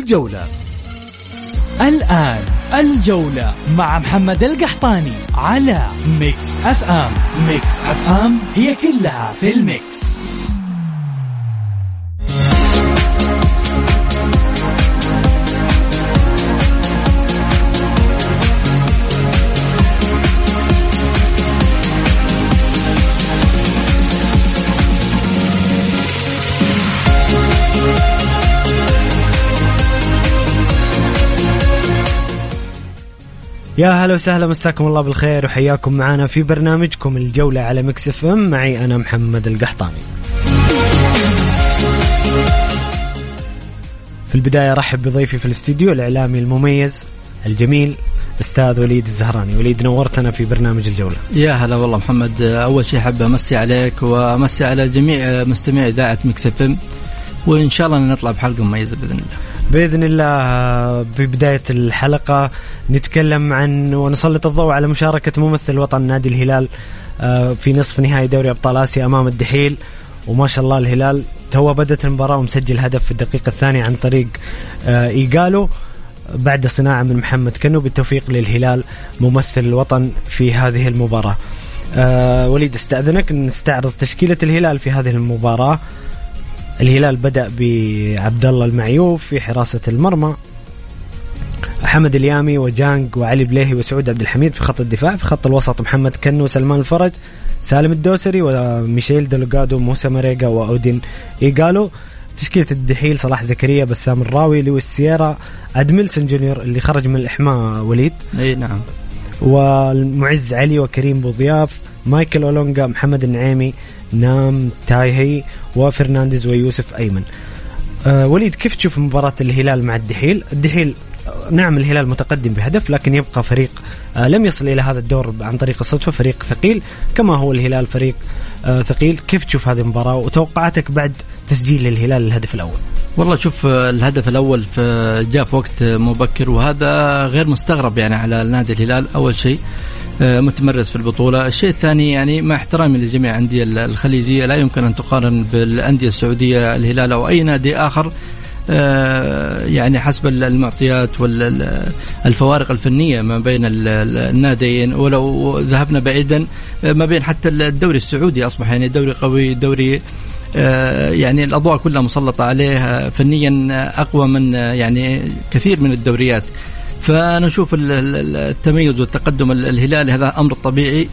الجولة. الآن الجولة مع محمد القحطاني على Mix FM. Mix FM هي كلها في ال mix. يا هلا وسهلا مساكم الله بالخير وحياكم معنا في برنامجكم الجولة على Mix FM. معي أنا محمد القحطاني. في البداية رحب بضيفي في الاستديو الإعلامي المميز الجميل أستاذ وليد الزهراني. وليد نورتنا في برنامج الجولة. يا هلا والله محمد. أول شيء احب أمسي عليك وأمسي على جميع مستمعي إذاعة Mix FM وإن شاء الله نطلع بحلقة مميزة بإذن الله. بإذن الله ببدايه الحلقة نتكلم عن ونسلط الضوء على مشاركة ممثل وطن نادي الهلال آه، في نصف نهائي دوري أبطال آسيا أمام الدحيل وما شاء الله الهلال تو بدات المباراة ومسجل هدف في الدقيقة الثانية عن طريق آه، ايجالو بعد صناعة من محمد كنو بالتوفيق للهلال ممثل الوطن في هذه المباراة. أه وليد استأذنك نستعرض تشكيلة الهلال في هذه المباراة. الهلال بدأ بعبد الله المعيوف في حراسة المرمى. حمد اليامي وجانج وعلي بليهي وسعود عبد الحميد في خط الدفاع في خط الوسط محمد كنو وسلمان الفرج سالم الدوسري وميشيل دلوغادو موسى مريقا وأودين ايجالو تشكيلة الدحيل صلاح زكريا بسام الراوي لويس سييرا ادميلسون جونيور اللي خرج من الإحماء وليد إي نعم والمعز علي وكريم بوضياف مايكل أولونجا محمد النعيمي نام تايهي وفرنانديز ويوسف أيمن. أه وليد كيف تشوف مباراة الهلال مع الدحيل؟ الدحيل نعم الهلال متقدم بهدف لكن يبقى فريق آه لم يصل إلى هذا الدور عن طريق الصدفة فريق ثقيل كما هو الهلال فريق آه ثقيل. كيف تشوف هذه المباراة؟ وتوقعاتك بعد تسجيل الهلال الهدف الأول. والله شوف الهدف الأول في جاء في وقت مبكر وهذا غير مستغرب يعني على نادي الهلال. أول شيء متمرس في البطولة. الشيء الثاني يعني مع احترامي لجميع الأندية الخليجية لا يمكن أن تقارن بالأندية السعودية الهلال أو أي نادي آخر يعني حسب المعطيات والفوارق الفنية ما بين الناديين. ولو ذهبنا بعيدا ما بين حتى الدوري السعودي أصبح يعني دوري قوي دوري يعني الأضواء كلها مسلطة عليه فنيا أقوى من يعني كثير من الدوريات. فانا أشوف التميز والتقدم الهلالي هذا أمر طبيعي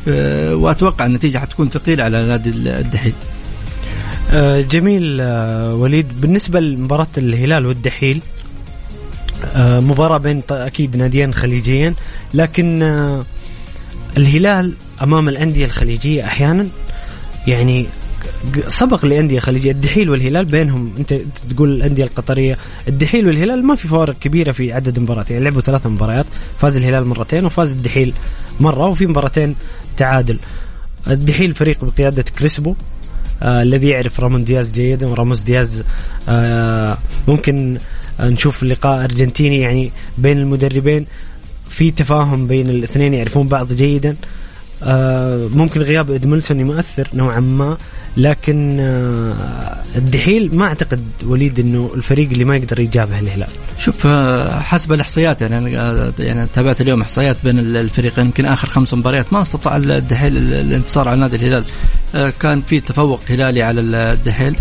وأتوقع النتيجة حتكون ثقيلة على نادي الدحيل. جميل وليد. بالنسبة لمباراة الهلال والدحيل مباراة بين أكيد ناديين خليجيين لكن الهلال أمام الأندية الخليجية أحيانا يعني سبق لأندية خليجية الدحيل والهلال بينهم. أنت تقول الأندية القطرية الدحيل والهلال ما في فوارق كبيرة في عدد المباريات. يعني لعبوا ثلاث مباريات فاز الهلال مرتين وفاز الدحيل مرة وفي مباراتين تعادل. الدحيل فريق بقيادة كريسبو آه الذي يعرف رامون دياز جيدا وراموس دياز آه ممكن نشوف لقاء أرجنتيني يعني بين المدربين. في تفاهم بين الاثنين يعرفون بعض جيدا. آه ممكن غياب ادملسون يؤثر نوعا ما. لكن آه الدحيل ما أعتقد وليد إنه الفريق اللي ما يقدر يجابه الهلال شوف حسب الإحصائيات يعني يعني تابعت اليوم إحصائيات بين الفريقين يمكن آخر خمس مباريات ما استطاع الدحيل الانتصار على نادي الهلال. كان في تفوق هلالي على الدحيل.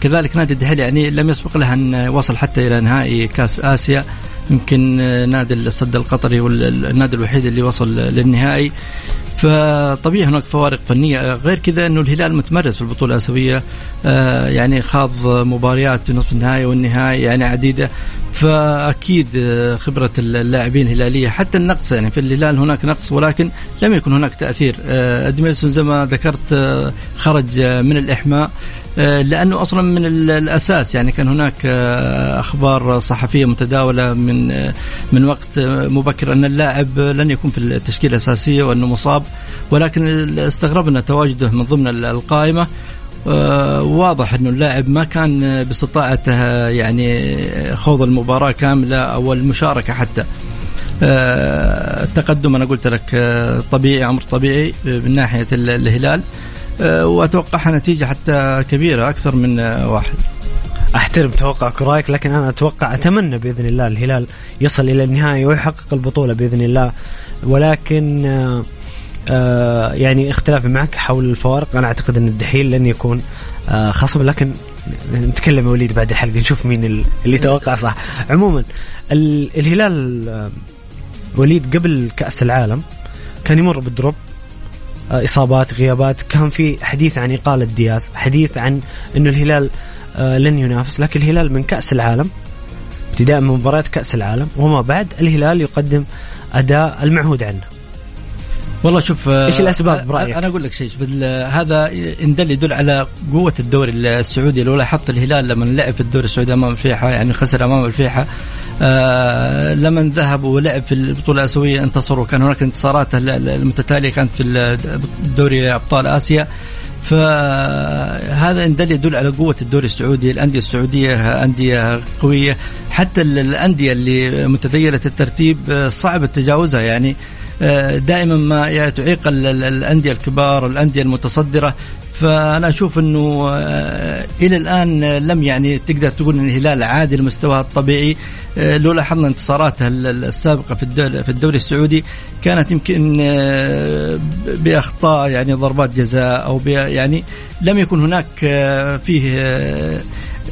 كذلك نادي الدحيل يعني لم يسبق له أن وصل حتى إلى نهائي كأس آسيا. يمكن نادي السد القطري والنادي الوحيد اللي وصل للنهائي. فطبيعي هناك فوارق فنية. غير كذا إنه الهلال متمرس في البطولة الاسيويه يعني خاض مباريات نصف النهائي والنهائي يعني عديدة. فأكيد خبرة اللاعبين الهلالية. حتى النقص يعني في الهلال هناك نقص ولكن لم يكن هناك تأثير. ادميلسون زي ما ذكرت خرج من الإحماء. آه، لأنه أصلا من الأساس يعني كان هناك آه، أخبار صحفية متداولة من آه، من وقت مبكر أن اللاعب لن يكون في التشكيلة الأساسية وأنه مصاب ولكن استغربنا تواجده من ضمن القائمة. واضح أنه اللاعب ما كان باستطاعته يعني خوض المباراة كاملة أو المشاركة حتى. التقدم أنا قلت لك طبيعي أمر طبيعي من ناحية الهلال. آه، واتوقعها نتيجة حتى كبيرة أكثر من واحد. أحترم توقعك ورأيك لكن أنا أتوقع أتمنى بإذن الله الهلال يصل إلى النهايه ويحقق البطولة بإذن الله. ولكن آه آه يعني اختلافي معك حول الفوارق. أنا أعتقد أن الدحيل لن يكون آه خصم لكن نتكلم وليد بعد الحلقة نشوف مين اللي يتوقع صح. عموما الهلال آه، وليد قبل كأس العالم كان يمر بالدروب. آه، إصابات غيابات. كان في حديث عن إقالة دياز حديث عن إنه الهلال آه، لن ينافس لكن الهلال من كأس العالم ابتداء من مباريات كأس العالم وما بعد الهلال يقدم أداء المعهود عنه. والله شوف آه، إيش الأسباب برأيك؟ أنا أقول لك شيء شوف هذا ان دل يدل على قوة الدوري السعودي لو لاحظت الهلال لما لعب في الدوري السعودي أمام الفيحاء يعني خسر أمام الفيحاء. آه لما ذهب ولعب في البطولة الأسيوية انتصروا كان هناك انتصارات المتتالية كانت في دوري أبطال آسيا. فهذا ان دل يدل على قوة الدوري السعودي، الأندية السعودية أندية قوية، حتى الأندية اللي متذيلة الترتيب آه، صعب تجاوزها يعني. آه، دائما ما تعيق الأندية الكبار والأندية المتصدرة. فأنا أشوف إنه إلى الآن لم يعني تقدر تقول إن الهلال عادل مستواه الطبيعي. لو لاحظنا انتصاراتها السابقة في الدوري, في الدوري السعودي كانت يمكن بأخطاء يعني ضربات جزاء أو يعني لم يكن هناك فيه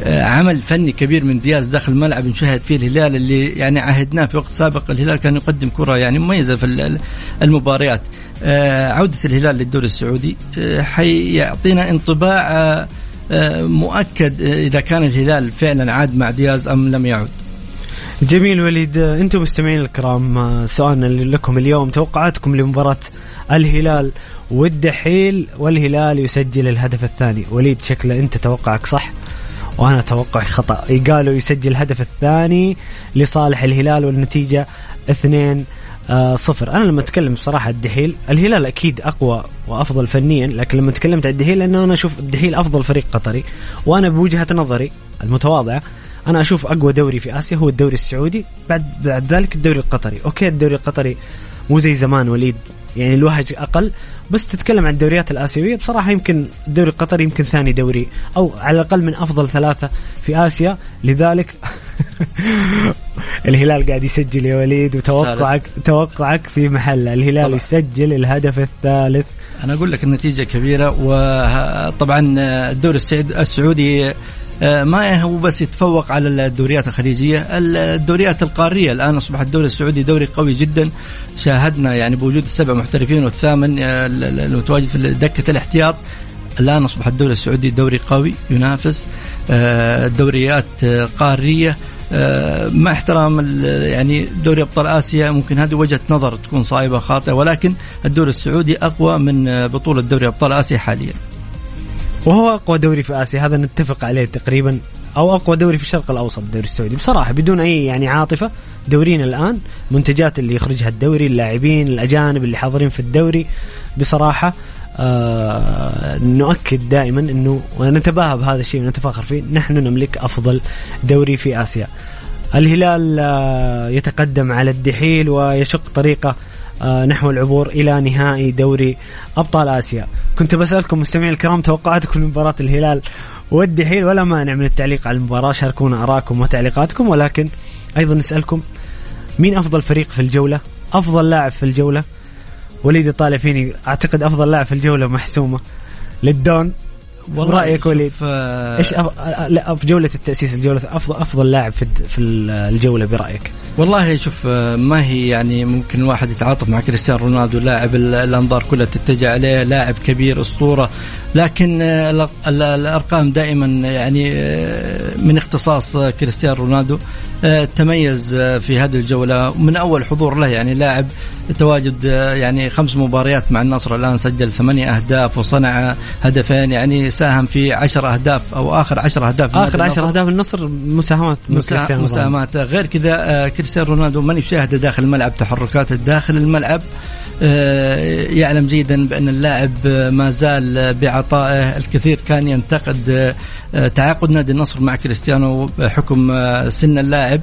آه، عمل فني كبير من دياز داخل الملعب نشاهد فيه الهلال اللي يعني عهدناه في وقت سابق. الهلال كان يقدم كرة يعني مميزة في المباريات. آه، عودة الهلال للدوري السعودي آه، حيعطينا انطباع مؤكد إذا كان الهلال فعلا عاد مع دياز أم لم يعد. جميل وليد أنتم مستمعين الكرام سؤالنا لكم اليوم توقعاتكم لمباراة الهلال والدحيل والهلال يسجل الهدف الثاني. وليد شكله انت توقعك صح وأنا أتوقع خطأ. قالوا يسجل الهدف الثاني لصالح الهلال والنتيجة اثنين آه صفر. أنا لما أتكلم بصراحة الدحيل الهلال أكيد أقوى وأفضل فنيا لكن لما تكلمت عن الدحيل لأنه أنا أشوف الدحيل أفضل فريق قطري وأنا بوجهة نظري المتواضعة أنا أشوف أقوى دوري في آسيا هو الدوري السعودي بعد بعد ذلك الدوري القطري. أوكي الدوري القطري مو زي زمان وليد يعني الوهج أقل بس تتكلم عن الدوريات الآسيوية بصراحة يمكن الدوري القطري يمكن ثاني دوري أو على الأقل من أفضل ثلاثة في آسيا. لذلك الهلال قاعد يسجل يا وليد وتوقعك توقعك في محله. الهلال طبعا. يسجل الهدف الثالث. أنا أقول لك النتيجة كبيرة وطبعا الدوري السعودي ما هو بس يتفوق على الدوريات الخليجية الدوريات القارية. الآن أصبح الدوري السعودي دوري قوي جدا. شاهدنا يعني بوجود السبع محترفين والثامن آه، المتواجد في دكة الاحتياط. الآن أصبح الدوري السعودي دوري قوي ينافس. آه، دوريات قارية. مع احترام يعني دوري أبطال آسيا ممكن هذه وجهة نظر تكون صائبة خاطئة ولكن الدوري السعودي أقوى من بطولة دوري أبطال آسيا حاليا. وهو أقوى دوري في آسيا. هذا نتفق عليه تقريبا أو أقوى دوري في الشرق الأوسط الدوري السعودي. بصراحة بدون أي يعني عاطفة دورينا الآن منتجات اللي يخرجها الدوري اللاعبين الأجانب اللي حاضرين في الدوري. بصراحة آه نؤكد دائما إنه ونتباهى بهذا الشيء ونتفاخر فيه. نحن نملك أفضل دوري في آسيا. الهلال آه يتقدم على الدحيل ويشق طريقه نحو العبور إلى نهائي دوري أبطال آسيا. كنت بسألكم مستمعي الكرام توقعاتكم لمباراة الهلال والدحيل ولا مانع من التعليق على المباراة. شاركونا ارائكم وتعليقاتكم ولكن أيضا نسألكم مين أفضل فريق في الجولة؟ أفضل لاعب في الجولة؟ وليد طالع فيني أعتقد أفضل لاعب في الجولة محسومة. للدون. والله رأيك وليد؟ آه، إيش أف... لا في جولة التأسيس الجوله أفضل أفضل لاعب في في الجولة برأيك؟ والله شوف آه، ما هي يعني ممكن الواحد يتعاطف مع كريستيانو رونالدو لاعب الأنظار كلها تتجه عليه لاعب كبير أسطورة. لكن آه، الأرقام دائما يعني من اختصاص كريستيانو رونالدو آه، تميز آه، في هذه الجولة. من أول حضور له يعني لاعب تواجد يعني خمس مباريات مع النصر. الآن سجل ثمانية أهداف وصنع هدفين يعني ساهم في عشر أهداف أو آخر عشر أهداف آخر عشر أهداف النصر مساهمات مساهمات غير كذا كريستيانو رونالدو من يشاهد داخل الملعب تحركاته داخل الملعب. يعلم جيدا بأن اللاعب ما زال بعطائه. الكثير كان ينتقد تعاقد نادي النصر مع كريستيانو بحكم سن اللاعب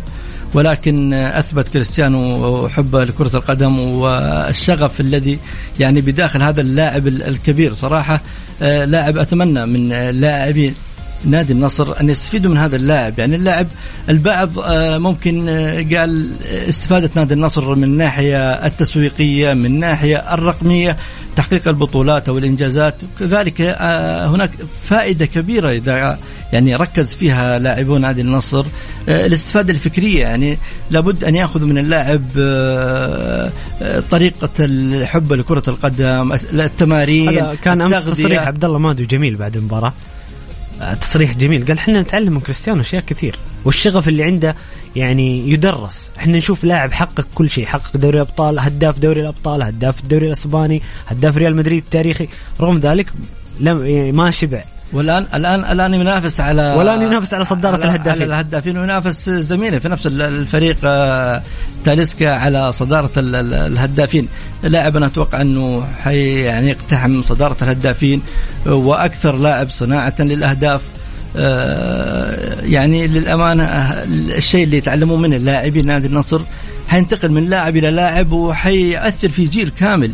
ولكن أثبت كريستيانو حبه لكرة القدم والشغف الذي يعني بداخل هذا اللاعب الكبير. صراحة لاعب أتمنى من لاعبين نادي النصر أن يستفيدوا من هذا اللاعب. يعني اللاعب البعض ممكن قال استفادة نادي النصر من الناحيه التسويقية من الناحيه الرقمية تحقيق البطولات أو الانجازات كذلك هناك فائدة كبيرة إذا يعني ركز فيها لاعبون نادي النصر الاستفادة الفكرية. يعني لابد أن ياخذ من اللاعب طريقة الحب لكرة القدم التمارين هذا كان أمس تصريح عبد الله مادو جميل بعد المباراة. تصريح جميل. قال إحنا نتعلم من كريستيانو أشياء كثير والشغف اللي عنده يعني يدرس. إحنا نشوف لاعب حقق كل شيء حقق دوري الأبطال هداف دوري الأبطال هداف الدوري الأسباني هداف ريال مدريد التاريخي. رغم ذلك لم يعني ما شبع. والان الان الآن ينافس على والآن ينافس على صدارة على الهدافين. على الهدافين وينافس زميله في نفس الفريق تاليسكا على صدارة الهدافين. لاعب أنا أتوقع أنه حي يعني يقتحم صدارة الهدافين وأكثر لاعب صناعة للأهداف يعني للأمانة الشيء اللي يتعلمون منه اللاعبين نادي النصر حينتقل من لاعب إلى لاعب وحيأثر في جيل كامل.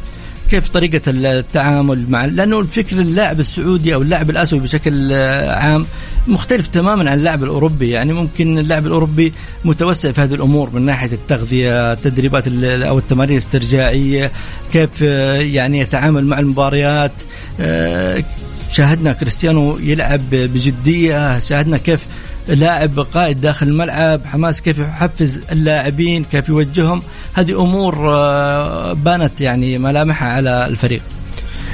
كيف طريقة التعامل مع لأنه الفكر اللاعب السعودي أو اللاعب الآسيوي بشكل عام مختلف تماما عن اللاعب الأوروبي. يعني ممكن اللاعب الأوروبي متوسع في هذه الأمور من ناحية التغذية التدريبات أو التمارين الاسترجاعية كيف يعني يتعامل مع المباريات. شاهدنا كريستيانو يلعب بجدية شاهدنا كيف لاعب قائد داخل الملعب. حماس كيف يحفز اللاعبين؟ كيف يوجههم؟ هذه أمور بانت يعني ملامحها على الفريق.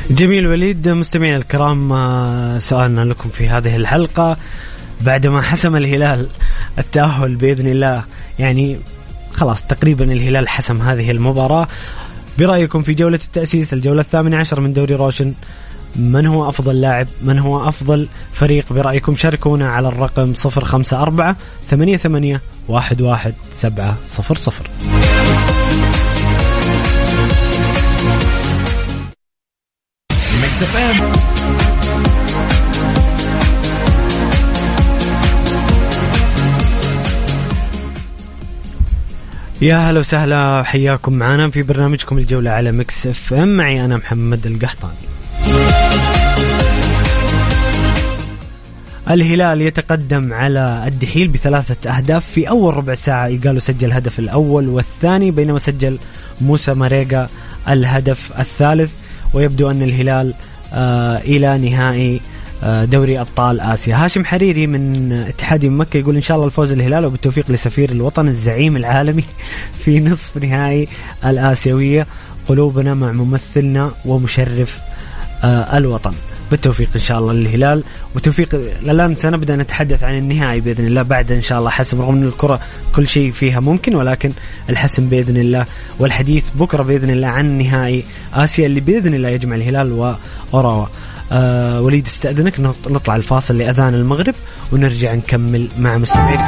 جميل وليد مستمعينا الكرام سؤالنا لكم في هذه الحلقة. بعدما حسم الهلال التأهل بإذن الله يعني خلاص تقريبا الهلال حسم هذه المباراة. برأيكم في جولة التأسيس الجولة الثامنة عشر من دوري روشن من هو أفضل لاعب؟ من هو أفضل فريق؟ برأيكم شاركونا على الرقم 054 88 11 700 يا هلا وسهلا حياكم معنا في برنامجكم الجولة على Mix FM. معي أنا محمد القحطاني. الهلال يتقدم على الدحيل بثلاثة أهداف في أول ربع ساعة. إيغالو سجل الهدف الأول والثاني بينما سجل موسى ماريجا الهدف الثالث. ويبدو أن الهلال آه إلى نهائي آه دوري أبطال آسيا. هاشم حريري من اتحادي مكة يقول إن شاء الله الفوز الهلال وبالتوفيق لسفير الوطن الزعيم العالمي في نصف نهائي الآسيوية. قلوبنا مع ممثلنا ومشرف آه الوطن. بالتوفيق إن شاء الله للهلال. وتوفيق الان سنبدا نتحدث عن النهائي بإذن الله. بعد إن شاء الله حسم رغم إن الكرة كل شيء فيها ممكن ولكن الحسم بإذن الله والحديث بكرة بإذن الله عن نهائي آسيا اللي بإذن الله يجمع الهلال وأوراوا. آه وليد استأذنك نطلع الفاصل لأذان المغرب ونرجع نكمل مع مستمعين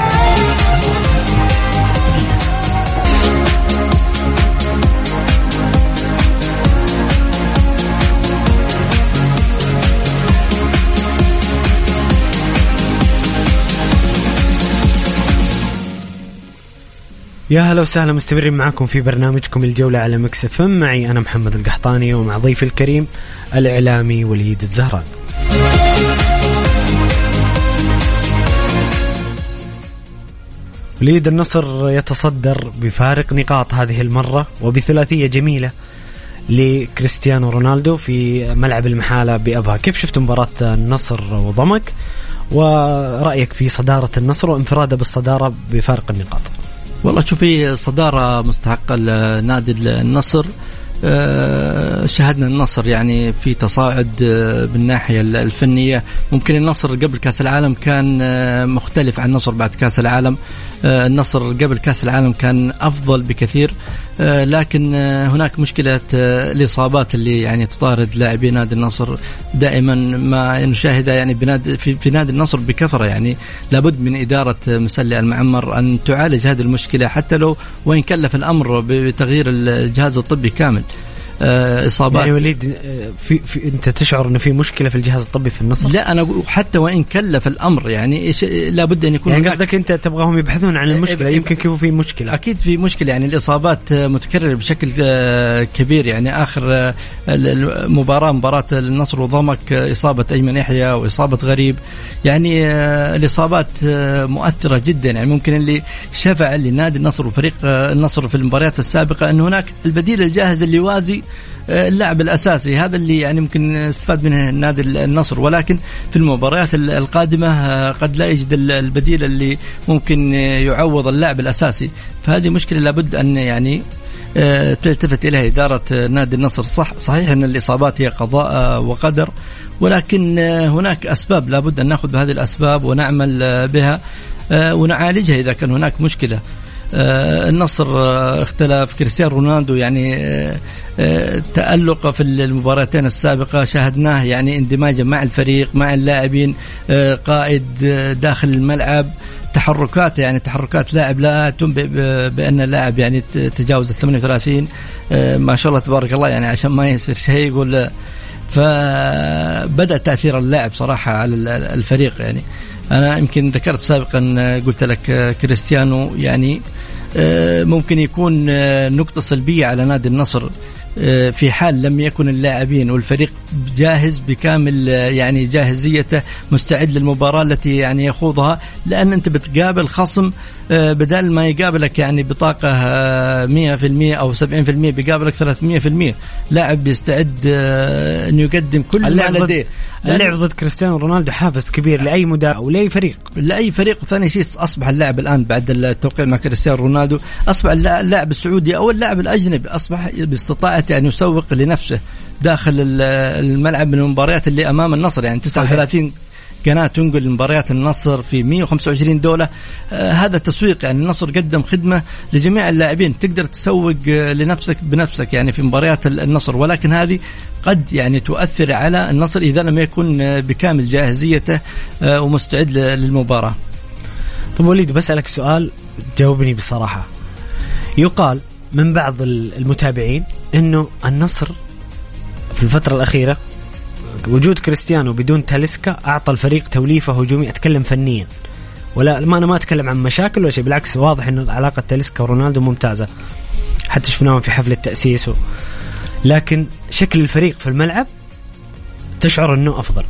يا هلا وسهلا مستمرين معكم في برنامجكم الجولة على Mix FM معي أنا محمد القحطاني ومع ضيفي الكريم الإعلامي وليد الزهران. وليد النصر يتصدر بفارق نقاط هذه المرة وبثلاثية جميلة لكريستيانو رونالدو في ملعب المحالة بأبها. كيف شفت مباراة النصر وضمك؟ ورأيك في صدارة النصر وانفراده بالصدارة بفارق النقاط؟ والله شوفي صدارة مستحقة لنادي النصر. شاهدنا النصر يعني في تصاعد بالناحية الفنية. ممكن النصر قبل كأس العالم كان مختلف عن النصر بعد كأس العالم. النصر قبل كأس العالم كان أفضل بكثير. لكن هناك مشكلة الإصابات اللي يعني تطارد لاعبي نادي النصر. دائما ما نشاهدها يعني بنادي في, نادي النصر بكثرة يعني لابد من إدارة مسلي المعمر أن تعالج هذه المشكلة حتى لو وإن كلف الأمر بتغيير الجهاز الطبي كامل. آه، إصابات. يعني وليد آه، في, في أنت تشعر انه في مشكلة في الجهاز الطبي في النصر؟ لا أنا حتى وإن كلف الأمر يعني لابد أن يكون يعني قصدك أنت تبغاهم يبحثون عن المشكلة يمكن يكون في مشكلة؟ أكيد في مشكلة يعني الإصابات متكررة بشكل آه، كبير يعني آخر مباراة مباراة النصر وضمك إصابة أيمن يحيى وإصابة غريب. يعني الإصابات مؤثرة جدا يعني ممكن اللي شفع لنادي النصر وفريق النصر في المباريات السابقة أن هناك البديل الجاهز اللي يوازي اللاعب الأساسي هذا اللي يعني ممكن استفاد منه نادي النصر. ولكن في المباريات القادمة آه، قد لا يجد البديل اللي ممكن يعوض اللاعب الأساسي. فهذه مشكلة لابد أن يعني آه، تلتفت إليها إدارة نادي النصر. صح صحيح أن الإصابات هي قضاء وقدر ولكن هناك أسباب لابد أن نأخذ بهذه الأسباب ونعمل بها آه، ونعالجها إذا كان هناك مشكلة. آه، النصر آه، اختلف. كريستيانو رونالدو يعني آه، تألق في المباراتين السابقة شاهدناه يعني اندماجا مع الفريق مع اللاعبين قائد داخل الملعب. تحركات يعني تحركات لاعب لا تنبئ بأن اللاعب يعني تجاوز ال 38 ما شاء الله تبارك الله يعني عشان ما يصير شيء يقول فبدأ تأثير اللاعب صراحة على الفريق يعني. أنا يمكن ذكرت سابقا قلت لك كريستيانو يعني آه، ممكن يكون آه، نقطة سلبية على نادي النصر. آه، في حال لم يكن اللاعبين والفريق جاهز بكامل يعني جاهزيته مستعد للمباراة التي يعني يخوضها لأن أنت بتقابل خصم بدل ما يقابلك يعني بطاقة 100% أو 70% بيقابلك 300% لاعب بيستعد أن يقدم كل ما لديه. اللعب ضد كريستيانو رونالدو حافز كبير لأي مدافع أو لاي فريق. لأي فريق. وثاني شيء أصبح اللاعب الآن بعد التوقيع مع كريستيانو رونالدو أصبح اللاعب السعودي أو اللاعب الأجنبي أصبح باستطاعته أن يسوق لنفسه داخل الملعب من المباريات اللي أمام النصر. يعني 39 قناة تنقل مباريات النصر في 125 دولة آه هذا تسويق يعني النصر قدم خدمة لجميع اللاعبين تقدر تسوق آه لنفسك بنفسك يعني في مباريات النصر ولكن هذه قد يعني تؤثر على النصر إذا لم يكن آه، بكامل جاهزيته آه ومستعد للمباراة. طيب وليد بسألك سؤال جاوبني بصراحة. يقال من بعض المتابعين إنه النصر في الفترة الأخيرة وجود كريستيانو بدون تاليسكا أعطى الفريق توليفة هجوميه أتكلم فنيا. ولا ما أنا ما أتكلم عن مشاكل ولا شيء بالعكس واضح انه علاقة تاليسكا ورونالدو ممتازة. حتى شفناهم في حفل التأسيس و... لكن شكل الفريق في الملعب تشعر إنه أفضل.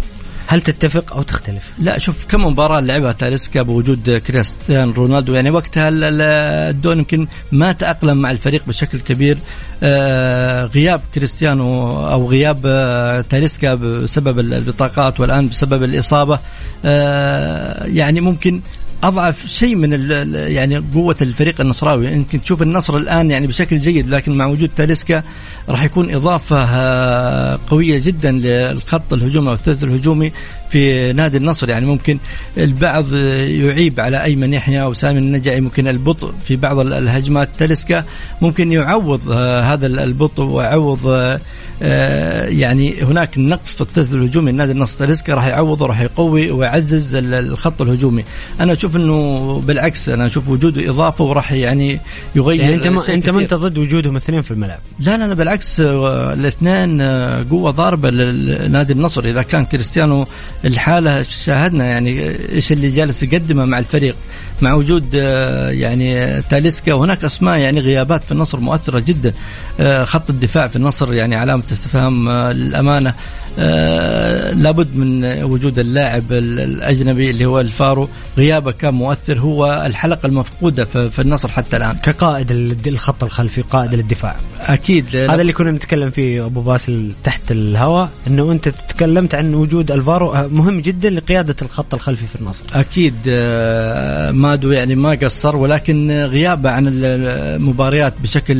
هل تتفق أو تختلف؟ لا شوف كم مباراة لعبها تاليسكا بوجود كريستيانو رونالدو؟ يعني وقتها الدون يمكن ما تاقلم مع الفريق بشكل كبير. آه غياب كريستيانو أو غياب آه تاليسكا بسبب البطاقات والآن بسبب الإصابة. آه يعني ممكن أضعف شيء من يعني قوة الفريق النصراوي. يمكن تشوف النصر الآن يعني بشكل جيد لكن مع وجود تاليسكا راح يكون إضافة آه، قوية جدا للخط الهجومي أو الثلث الهجومي في نادي النصر. يعني ممكن البعض يعيب على أيمن يحيى أو سامي النجعي ممكن البطء في بعض الهجمات تلسكا. ممكن يعوض آه، هذا البطء ويعوض آه، يعني هناك نقص في الثلث الهجومي. النادي النصر تلسكا راح يعوضه راح يقوي ويعزز الخط الهجومي. أنا أشوف إنه بالعكس أنا أشوف وجوده إضافة وراح يعني يغير يعني أنت ما أنت ما أنت ضد وجودهم اثنين في الملعب؟ لا لا لا بالعكس الاثنين قوة ضاربة لنادي النصر. إذا كان كريستيانو الحالة شاهدنا يعني إيش اللي جالس يقدمه مع الفريق؟ مع وجود آه، يعني تاليسكا. وهناك أسماء يعني غيابات في النصر مؤثرة جدا. آه، خط الدفاع في النصر يعني علامة استفهام آه، للأمانة. آه لابد من وجود اللاعب الأجنبي اللي هو الفارو. غيابه كان مؤثر هو الحلقة المفقودة في النصر حتى الآن. كقائد الخط الخلفي قائد للدفاع أكيد. هذا اللي كنا نتكلم فيه أبو باسل تحت الهواء إنه أنت تكلمت عن وجود الفارو. آه، مهم جدا لقيادة الخط الخلفي في النصر. أكيد. آه، مادو يعني ما قصر ولكن غيابه عن المباريات بشكل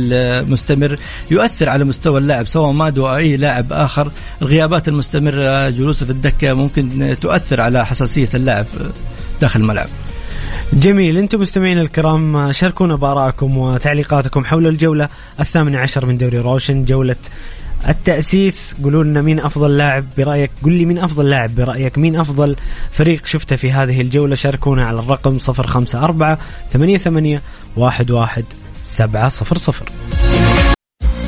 مستمر يؤثر على مستوى اللاعب سواء مادو أو أي لاعب آخر. الغيابات المستمرة جلوسه في الدكة ممكن تؤثر على حساسية اللاعب داخل الملعب. جميل أنتم مستمعين الكرام شاركونا بآرائكم وتعليقاتكم حول الجولة الثامنه عشر من دوري روشن جولة التأسيس. قولوا لنا مين أفضل لاعب برأيك؟ قل لي مين أفضل لاعب برأيك؟ مين أفضل فريق شفته في هذه الجولة؟ شاركونا على الرقم 054 88 11 700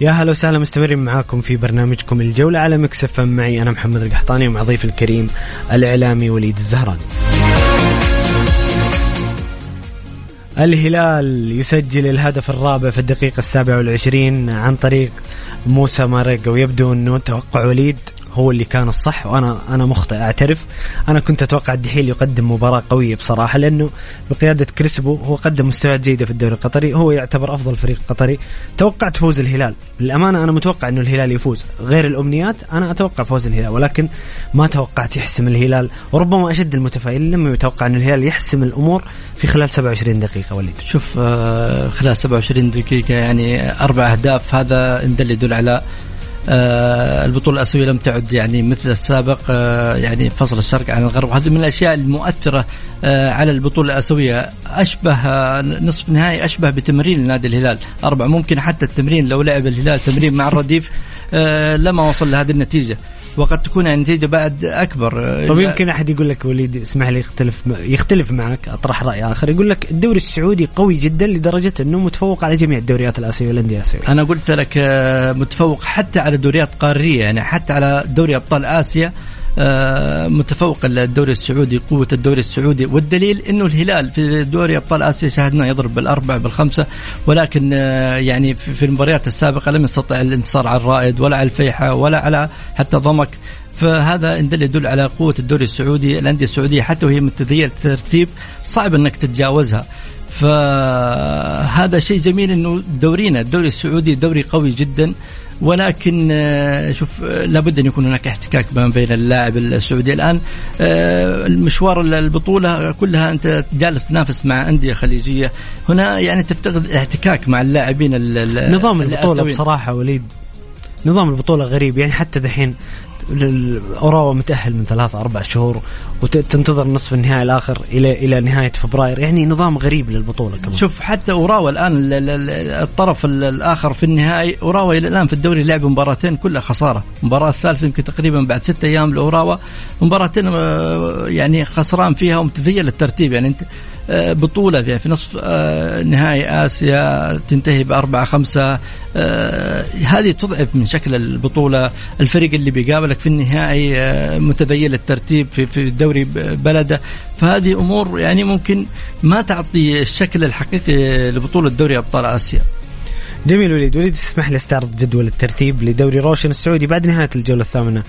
يا هلا وسهلا مستمرين معاكم في برنامجكم الجولة على Mix FM معي أنا محمد القحطاني ومع ضيف الكريم الإعلامي وليد الزهراني. الهلال يسجل الهدف الرابع في الدقيقة السابعة والعشرين عن طريق موسى ماريجا ويبدو أنه توقع وليد هو اللي كان الصح وأنا أنا مخطئ أعترف. أنا كنت أتوقع الدحيل يقدم مباراة قوية بصراحة لأنه بقيادة كريسبو هو قدم مستويات جيدة في الدوري القطري هو يعتبر أفضل فريق قطري. توقعت فوز الهلال. للأمانة أنا متوقع إنه الهلال يفوز. غير الأمنيات أنا أتوقع فوز الهلال ولكن ما توقعت يحسم الهلال. وربما أشد المتفائلين لما يتوقع إن الهلال يحسم الأمور في خلال 27 دقيقة وليد. شوف آه، خلال 27 دقيقة يعني أربع أهداف هذا إن دل يدل على البطولة الآسيوية لم تعد يعني مثل السابق آه، يعني فصل الشرق عن الغرب. وهذه من الأشياء المؤثرة آه، على البطولة الآسيوية. أشبه نصف نهائي أشبه بتمرين نادي الهلال. أربعة ممكن حتى التمرين لو لعب الهلال تمرين مع الرديف لما وصل لهذه النتيجة. وقد تكون النتيجه بعد أكبر. طيب يمكن أحد يقول لك وليد اسمح لي يختلف يختلف معك أطرح رأي آخر. يقول لك الدوري السعودي قوي جدا لدرجة أنه متفوق على جميع الدوريات الآسيوية والأندية الآسيوية. أنا قلت لك آه، متفوق حتى على دوريات قارية يعني حتى على دوري أبطال آسيا. متفوق الدوري السعودي قوة الدوري السعودي. والدليل أنه الهلال في دوري أبطال آسيا شاهدنا يضرب بالأربع بالخمسة ولكن آه، يعني في المباريات السابقة لم يستطع الانتصار على الرائد ولا على الفيحة ولا على حتى ضمك. فهذا يدل على قوة الدوري السعودي الأندية السعودية حتى وهي متدية الترتيب صعب إنك تتجاوزها. فهذا شيء جميل إنه دورينا الدوري السعودي دوري قوي جدا. ولكن آه، شوف آه، لابد أن يكون هناك احتكاك ما بين اللاعب السعودي الآن. آه، المشوار البطولة كلها أنت جالس تنافس مع أندية خليجية. هنا يعني تفتقد احتكاك مع اللاعبين نظام البطولة بصراحة وليد نظام البطولة غريب. يعني حتى دحين اوراوا متأهل من ثلاثة أربع شهور وتنتظر نصف النهائي الآخر إلى إلى نهاية فبراير. يعني نظام غريب للبطولة كمان. شوف حتى أوراوا الآن الطرف الآخر في النهائي أوراوا إلى الآن في الدوري لعب مباراتين كلها خسارة. المباراه الثالثة يمكن تقريبا بعد ستة أيام لأوراوا. مباراتين آه، يعني خسران فيها ومتذيل الترتيب. يعني أنت آه، بطولة في نصف آه، نهائي آسيا تنتهي بأربعة خمسة هذه تضعف من شكل البطولة الفريق اللي بيقابلك في النهائي متذيل الترتيب في في دوري بلده. فهذه أمور يعني ممكن ما تعطي الشكل الحقيقي لبطولة دوري أبطال آسيا. جميل وليد. وليد تسمح لي أستعرض جدول الترتيب لدوري روشن السعودي بعد نهاية الجولة الثامنة.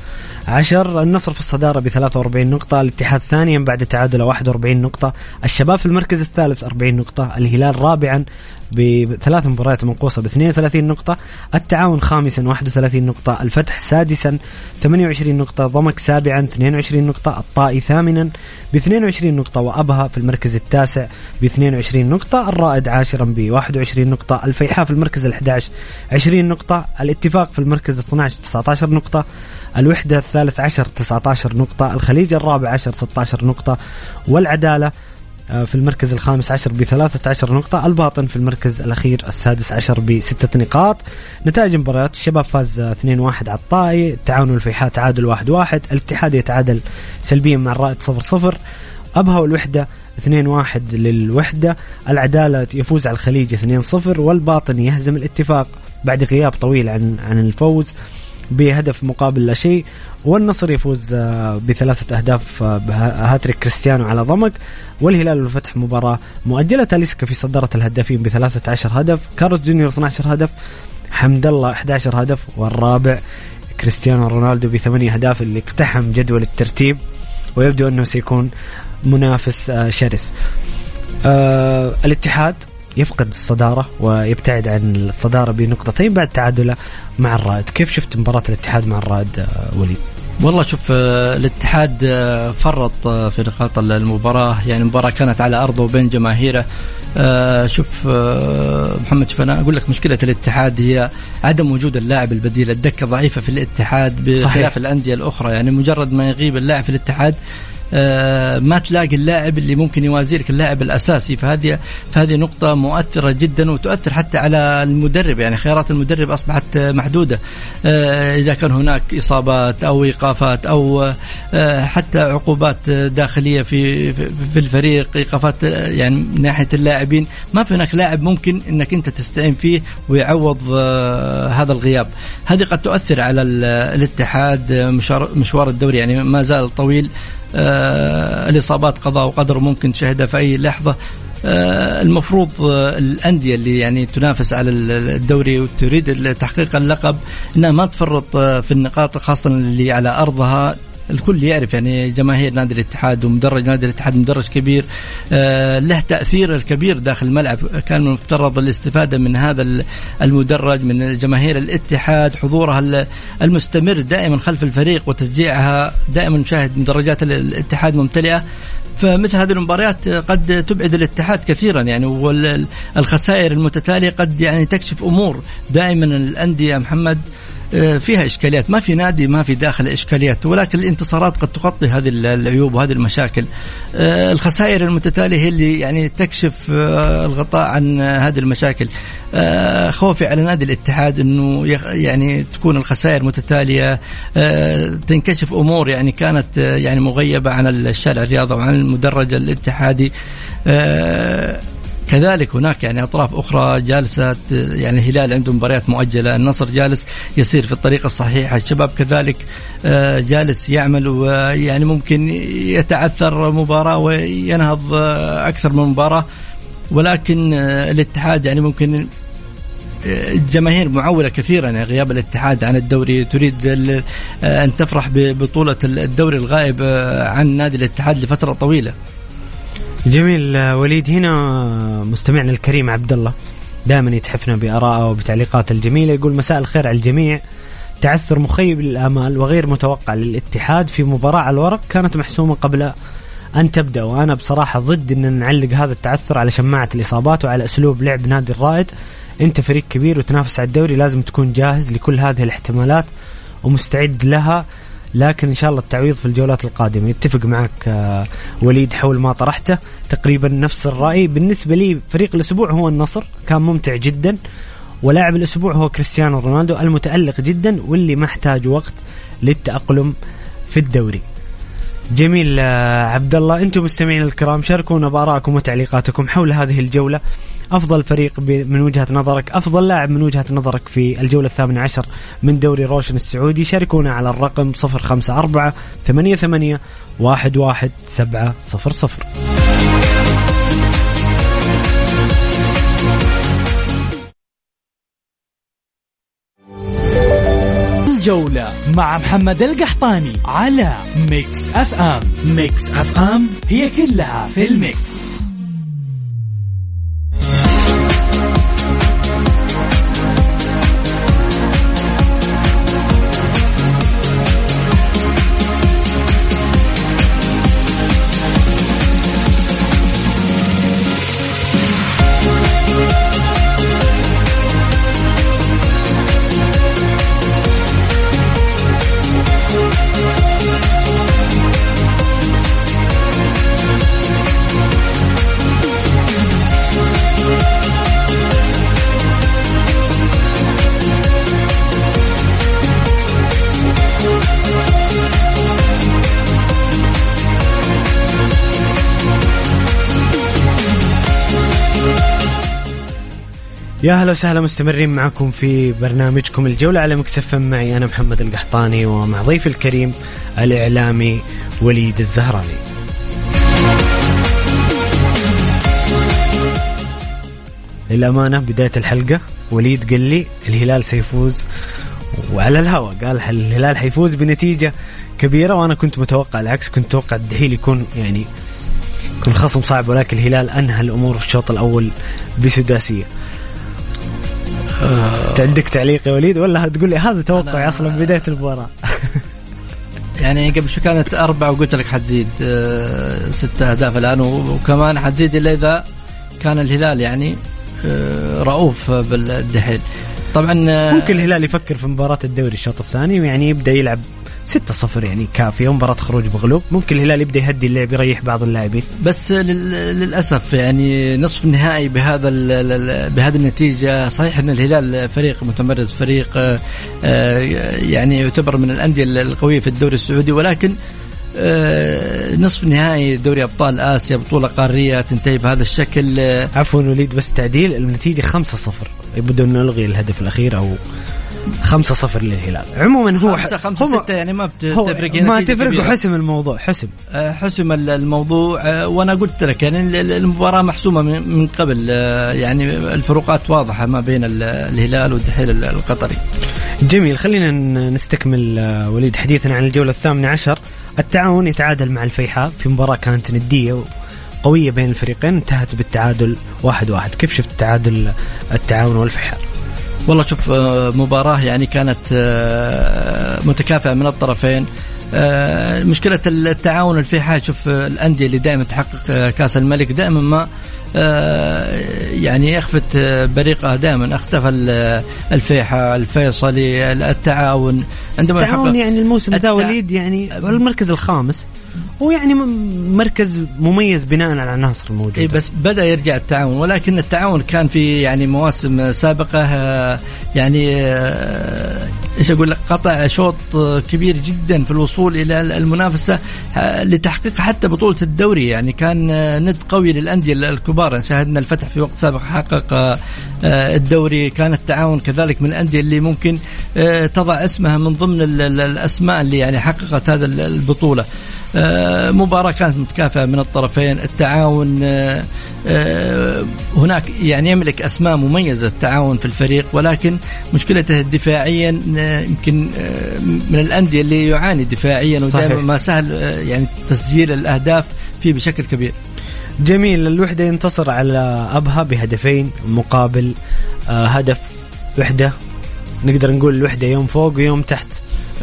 عشر النصر في الصدارة ب 43 نقطة الاتحاد ثانيا بعد تعادل 41 نقطة الشباب في المركز الثالث 40 نقطة الهلال رابعا بثلاث مباريات منقوصة ب 32 نقطة التعاون خامسا 31 نقطة الفتح سادسا 28 نقطة ضمك سابعا 22 نقطة الطائي ثامنا ب 22 نقطة وأبها في المركز التاسع ب 22 نقطة الرائد عاشرا ب 21 نقطة الفيحاء في المركز ال 11 20 نقطة الاتفاق في المركز ال 12 19 نقطة الوحدة الثالث عشر 19 نقطة الخليج الرابع عشر 16 نقطة والعدالة في المركز الخامس عشر بثلاثة عشر نقطة الباطن في المركز الأخير السادس عشر بستة نقاط. نتائج المباريات الشباب فاز 2-1 على الطائي التعاون والفيحاء تعادل 1-1 الاتحاد يتعادل سلبيا مع الرائد 0-0 أبها والوحدة 2-1 للوحدة العدالة يفوز على الخليج 2-0 والباطن يهزم الاتفاق. بعد غياب طويل عن عن الفوز بهدف مقابل لا شيء. والنصر يفوز آه، بثلاثة أهداف آه، هاتريك كريستيانو على ضمك. والهلال والفتح مباراة مؤجلة. تاليسكا في صدارة الهدافين بثلاثة عشر هدف. كارلوس جونيور 12 هدف. حمد الله 11 هدف. والرابع كريستيانو رونالدو بثمانية أهداف اللي اقتحم جدول الترتيب. ويبدو أنه سيكون منافس آه، شرس. الاتحاد يفقد الصدارة ويبتعد عن الصدارة بنقطتين بعد تعادله مع الرائد. كيف شفت مباراة الاتحاد مع الرائد آه، وليد؟ والله شوف آه، الاتحاد آه، فرط في نقاط المباراة. يعني المباراة كانت على أرضه وبين جماهيره. شوف محمد شوف أنا أقول لك مشكلة الاتحاد هي عدم وجود اللاعب البديل. الدكة ضعيفة في الاتحاد بخلاف الأندية الأخرى. يعني مجرد ما يغيب اللاعب في الاتحاد ما تلاقي اللاعب اللي ممكن يوازي لك اللاعب الأساسي. فهذه فهذه نقطة مؤثرة جدا وتؤثر حتى على المدرب. يعني خيارات المدرب أصبحت محدودة. آه، إذا كان هناك إصابات أو إيقافات أو آه، حتى عقوبات داخلية في في الفريق إيقافات يعني من ناحية اللاعبين. ما في هناك لاعب ممكن إنك أنت تستعين فيه ويعوض هذا الغياب. هذه قد تؤثر على الاتحاد مشوار الدوري. يعني ما زال طويل. آه الإصابات قضاء وقدر ممكن تشهدها في أي لحظة. آه المفروض آه الأندية اللي يعني تنافس على الدوري وتريد تحقيق اللقب إنها ما تفرط آه في النقاط خاصة اللي على أرضها. الكل يعرف يعني جماهير نادي الاتحاد ومدرج نادي الاتحاد مدرج كبير آه له تأثير الكبير داخل الملعب. كان المفترض الاستفادة من هذا المدرج من جماهير الاتحاد حضورها المستمر دائما خلف الفريق وتشجيعها دائما نشاهد مدرجات الاتحاد ممتلئة. فمثل هذه المباريات قد تبعد الاتحاد كثيرا يعني والخسائر المتتالية قد يعني تكشف أمور. دائما الأندية محمد آه، فيها إشكاليات. ما في نادي ما في داخل إشكاليات ولكن الانتصارات قد تغطي هذه العيوب وهذه المشاكل. آه، الخسائر المتتالية هي اللي يعني تكشف آه، الغطاء عن هذه المشاكل. خوفي على نادي الاتحاد إنه يعني تكون الخسائر متتالية. تنكشف أمور يعني كانت يعني مغيبة عن الشارع الرياضي وعن المدرج الاتحادي. كذلك هناك يعني أطراف أخرى جالسه يعني الهلال عنده مباريات مؤجلة، النصر جالس يسير في الطريق الصحيح، الشباب كذلك آه، جالس يعمل ويعني ممكن يتعثر مباراة وينهض آه، أكثر من مباراة. ولكن آه، الاتحاد يعني ممكن الجماهير معولة كثيرا يعني غياب الاتحاد عن الدوري تريد أن تفرح ببطولة الدوري الغائب عن نادي الاتحاد لفترة طويلة. جميل. وليد هنا مستمعنا الكريم عبد الله دائما يتحفنا بارائه وبتعليقاته الجميلة يقول مساء الخير على الجميع. تعثر مخيب للأمال وغير متوقع للاتحاد في مباراة على الورق كانت محسومة قبل أن تبدأ وأنا بصراحة ضد إن نعلق هذا التعثر على شماعة الإصابات وعلى أسلوب لعب نادي الرائد. أنت فريق كبير وتنافس على الدوري لازم تكون جاهز لكل هذه الاحتمالات ومستعد لها. لكن إن شاء الله التعويض في الجولات القادمة. يتفق معك آه، وليد حول ما طرحته. تقريبا نفس الرأي. بالنسبة لي فريق الأسبوع هو النصر. كان ممتع جدا. ولاعب الأسبوع هو كريستيانو رونالدو المتألق جدا واللي محتاج وقت للتأقلم في الدوري. جميل آه، عبد الله أنتم مستمعين الكرام شاركونا بآرائكم وتعليقاتكم حول هذه الجولة. أفضل فريق من وجهة نظرك أفضل لاعب من وجهة نظرك في الجولة الثامنة عشر من دوري روشن السعودي. شاركونا على الرقم 054 88 11700 الجولة مع محمد القحطاني على Mix FM. Mix FM هي كلها في ال mix. يا هلا وسهلا مستمرين معكم في برنامجكم الجولة على مكسف معي أنا محمد القحطاني ومع ضيف الكريم الإعلامي وليد الزهراني. للأمانة بداية الحلقة وليد قال لي الهلال سيفوز وعلى الهواء قال الهلال حيفوز بنتيجة كبيرة وأنا كنت متوقع العكس كنت متوقع الدحيل يكون يعني يكون خصم صعب ولكن الهلال أنهى الأمور في الشوط الأول بسداسية. انت عندك تعليق يا وليد ولا هتقول لي هذا توقعي أصلا بداية المباراة؟ يعني قبل شو كانت أربعة وقلت لك حتزيد آه، ستة أهداف الآن وكمان حتزيد إلا إذا كان الهلال يعني آه، رؤوف بالدحيل. طبعا آه، ممكن الهلال يفكر في مباراة الدوري الشوط الثاني ويعني يبدأ يلعب 6-0 يعني كافية مباراة خروج مغلوب. ممكن الهلال يبدأ يهدي اللعب يريح بعض اللاعبين. بس للأسف يعني نصف النهائي بهذا بهذه النتيجة صحيح أن الهلال فريق متمرد فريق آه، يعني يعتبر من الأندية القوية في الدوري السعودي ولكن آه، نصف نهائي دوري أبطال آسيا بطولة قارية تنتهي بهذا الشكل. عفوا وليد بس تعديل. النتيجة 5-0 يبدو انه نلغي الهدف الأخير أو خمسة صفر للهلال. عموما هو خمسة خمسة هو ستة يعني ما بتفرق ما تفرق وحسم الموضوع حسم. آه، حسم الموضوع آه، وأنا قلت لك يعني المباراة محسومة من قبل آه، يعني الفروقات واضحة ما بين الهلال والدحيل القطري. جميل خلينا نستكمل وليد حديثنا عن الجولة الثامنة عشر. التعاون يتعادل مع الفيحاء في مباراة كانت ندية قوية بين الفريقين انتهت بالتعادل واحد واحد. كيف شفت تعادل التعاون والفيحاء؟ والله شوف آه، مباراة يعني كانت آه، متكافئة من الطرفين. آه، مشكلة التعاون الفيحاء شوف الأندية اللي دائما تحقق كأس الملك دائما ما يعني يخفت بريقه دائما. اختفى الفيحاء الفيصلي التعاون. عندما التعاون يعني الموسم ذا وليد يعني المركز الخامس. ويعني مركز مميز بناء على العناصر الموجودة. اي بس بدأ يرجع التعاون ولكن التعاون كان في يعني مواسم سابقة يعني آه، إيش أقول لك قطع شوط كبير جدا في الوصول إلى المنافسة لتحقيق حتى بطولة الدوري. يعني كان ند قوي للأندية الكبار. شاهدنا الفتح في وقت سابق حقق آه، الدوري. كان التعاون كذلك من الأندية اللي ممكن آه، تضع اسمها من ضمن الأسماء اللي يعني حققت هذا البطولة. آه، مباراة كانت متكافئة من الطرفين التعاون آه، آه، هناك يعني يملك أسماء مميزة التعاون في الفريق ولكن مشكلته دفاعيا يمكن من الأندية اللي يعاني دفاعيا ودائما ما سهل يعني تسجيل الأهداف فيه بشكل كبير. جميل. الوحدة ينتصر على أبها بهدفين مقابل هدف وحدة نقدر نقول الوحدة يوم فوق ويوم تحت.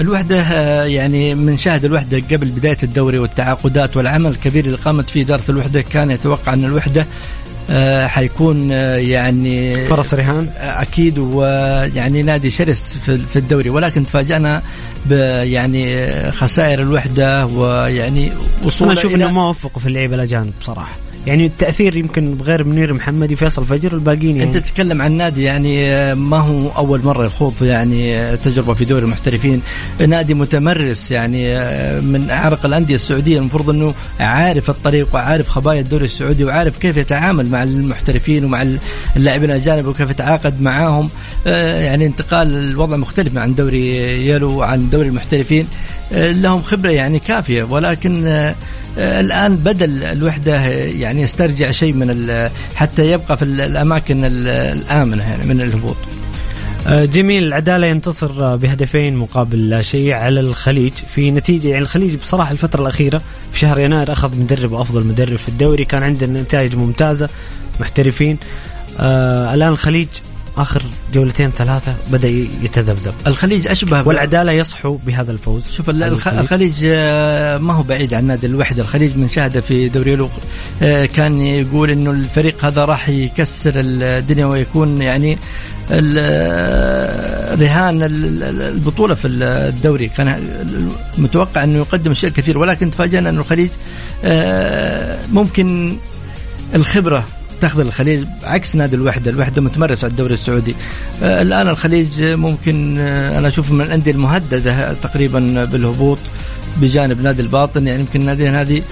الوحدة آه، يعني من شاهد الوحدة قبل بداية الدوري والتعاقدات والعمل الكبير اللي قامت فيه إدارة الوحدة كان يتوقع أن الوحدة آه، حيكون آه، يعني فرص رهان. أكيد ويعني نادي شرس في الدوري. ولكن تفاجأنا يعني خسائر الوحدة ويعني وصول أنا أشوف إنه ما وفقوا في اللعيبه الأجانب بصراحة. يعني التأثير يمكن بغير منير محمدي فيصل فجر الباقيين يعني. أنت تتكلم عن نادي يعني ما هو أول مرة يخوض يعني تجربة في دوري المحترفين. نادي متمرس يعني من أعرق الأندية السعودية. المفروض إنه عارف الطريق وعارف خبايا الدوري السعودي وعارف كيف يتعامل مع المحترفين ومع اللاعبين الأجانب وكيف يتعاقد معاهم. يعني انتقال الوضع مختلف عن دوري يلو وعن دوري المحترفين. لهم خبرة يعني كافية. ولكن آه، الآن بدل الوحدة يعني يسترجع شيء من حتى يبقى في الأماكن الآمنة يعني من الهبوط. آه، جميل. العدالة ينتصر بهدفين مقابل لا شيء على الخليج. في نتيجة يعني الخليج بصراحة الفترة الأخيرة في شهر يناير أخذ مدرب أفضل مدرب في الدوري كان عنده نتائج ممتازة محترفين. آه الآن الخليج آخر جولتين ثلاثة بدأ يتذبذب. الخليج أشبه والعدالة يصحو بهذا الفوز. شوف الخليج, الخليج آه، ما هو بعيد عن نادي الوحده الخليج من شاهده في دوري لوق آه، كان يقول إنه الفريق هذا راح يكسر الدنيا ويكون يعني آه، رهان البطولة في الدوري. كان متوقع إنه يقدم أشياء كثير ولكن تفاجئنا إنه الخليج ممكن الخبرة تاخذ الخليج عكس نادي الوحدة، الوحدة متمرس على الدوري السعودي. آه الآن الخليج ممكن آه أنا اشوفه من الأندية المهددة تقريبا بالهبوط بجانب نادي الباطن. يعني يمكن الناديين هذه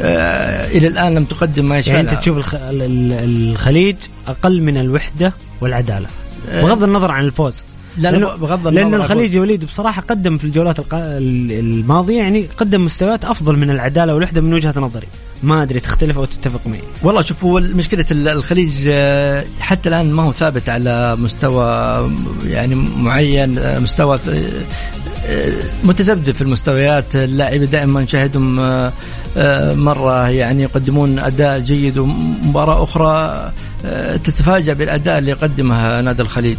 آه إلى الآن لم تقدم ما يشفع يعني أنت تشوف الخ... الخليج أقل من الوحدة والعدالة بغض النظر عن الفوز. لا لا بغض النظر لأن الخليج يا وليد بصراحة قدم في الجولات الماضية يعني قدم مستويات أفضل من العدالة والوحدة من وجهة نظري. ما أدري تختلف أو تتفق معي. والله شوف هو مشكلة الخليج آه، حتى الآن ما هو ثابت على مستوى يعني معين آه، مستوى متذبذب في المستويات. اللاعبين دائما نشاهدهم مرة يعني يقدمون أداء جيد ومباراة أخرى تتفاجأ بالأداء اللي يقدمها نادي الخليج.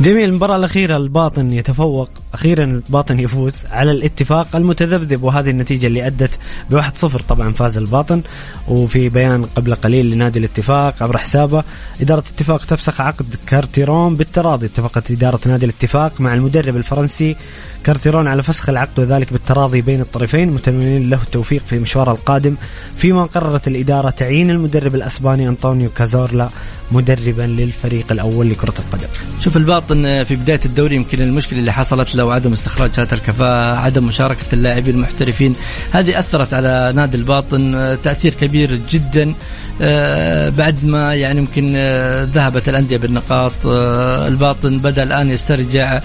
جميل المباراة الأخيرة الباطن يتفوق أخيرا الباطن يفوز على الاتفاق المتذبذب وهذه النتيجة اللي أدت بواحد صفر. طبعا فاز الباطن وفي بيان قبل قليل لنادي الاتفاق عبر حسابه إدارة الاتفاق تفسخ عقد كارتيرون بالتراضي. اتفقت إدارة نادي الاتفاق مع المدرب الفرنسي كارتيرون على فسخ العقد وذلك بالتراضي بين الطرفين متمنين له التوفيق في مشواره القادم. فيما قررت الإدارة تعيين المدرب الأسباني أنطونيو كازورلا مدربا للفريق الأول لكرة القدم. شوف الباطن في بداية الدوري يمكن المشكلة اللي حصلت له عدم استخراج هذه الكفاءة عدم مشاركة اللاعبين المحترفين هذه أثرت على نادي الباطن تأثير كبير جدا آه، بعد ما يعني يمكن آه، ذهبت الأندية بالنقاط آه، الباطن بدأ الآن يسترجع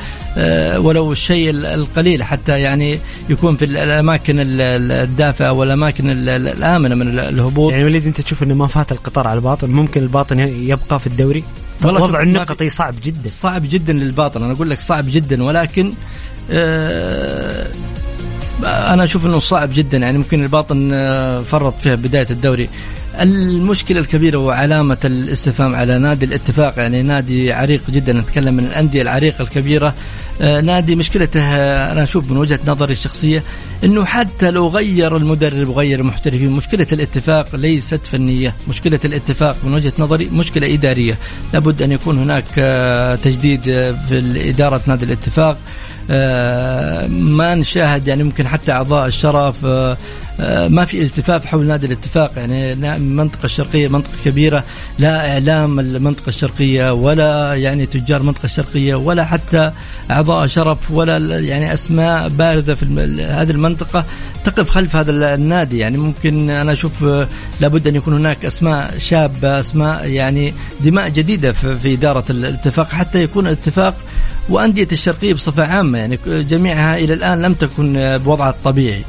ولو الشيء القليل حتى يعني يكون في الأماكن الدافئة والأماكن الآمنة من الهبوط. يعني وليد أنت تشوف أنه ما فات القطار على الباطن ممكن الباطن يبقى في الدوري؟ وضع النقطي صعب جدا. صعب جدا للباطن أنا أقول لك صعب جدا ولكن أنا أشوف إنه صعب جدا يعني ممكن الباطن فرط فيها بداية الدوري. المشكلة الكبيرة وعلامة الاستفهام على نادي الاتفاق. يعني نادي عريق جدا نتكلم من الأندية العريقة الكبيرة. آه، نادي مشكلته آه، أنا أشوف من وجهة نظري الشخصية أنه حتى لو غير المدرب وغير المحترفين مشكلة الاتفاق ليست فنية. مشكلة الاتفاق من وجهة نظري مشكلة إدارية. لابد أن يكون هناك آه، تجديد في إدارة نادي الاتفاق. ما نشاهد يعني ممكن حتى أعضاء الشرف آه، ما في التفاف حول نادي الاتفاق يعني المنطقة الشرقية منطقة كبيرة لا إعلام المنطقة الشرقية ولا يعني تجار المنطقة الشرقية ولا حتى أعضاء شرف ولا يعني أسماء بارزة في هذه المنطقة تقف خلف هذا النادي. يعني ممكن أنا أشوف آه، لابد أن يكون هناك أسماء شابة أسماء يعني دماء جديدة في إدارة الاتفاق حتى يكون الاتفاق وأندية الشرقية بصفة عامة. يعني جميعها إلى الآن لم تكن بوضعها الطبيعي.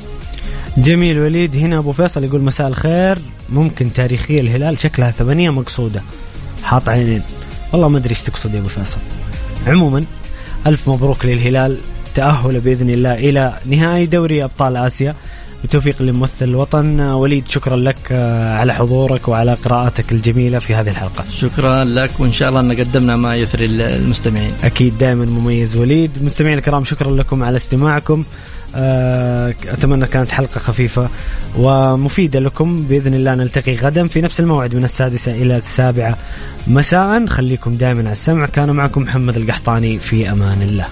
جميل وليد هنا أبو فيصل يقول مساء الخير. ممكن تاريخيا الهلال شكلها ثمانية مقصودة. حاط عينين. والله ما أدري إيش تقصد يا أبو فيصل. عموما ألف مبروك للهلال. تأهل بإذن الله إلى نهائي دوري أبطال آسيا. بالتوفيق لممثل الوطن. وليد شكرا لك آه، على حضورك وعلى قراءاتك الجميلة في هذه الحلقة. شكرا لك وإن شاء الله أن قدمنا ما يثري المستمعين. أكيد دائما مميز وليد. مستمعين الكرام شكرا لكم على استماعكم. أتمنى كانت حلقة خفيفة ومفيدة لكم. بإذن الله نلتقي غدا في نفس الموعد من السادسة إلى السابعة مساء. خليكم دائما على السمع. كان معكم محمد القحطاني. في أمان الله.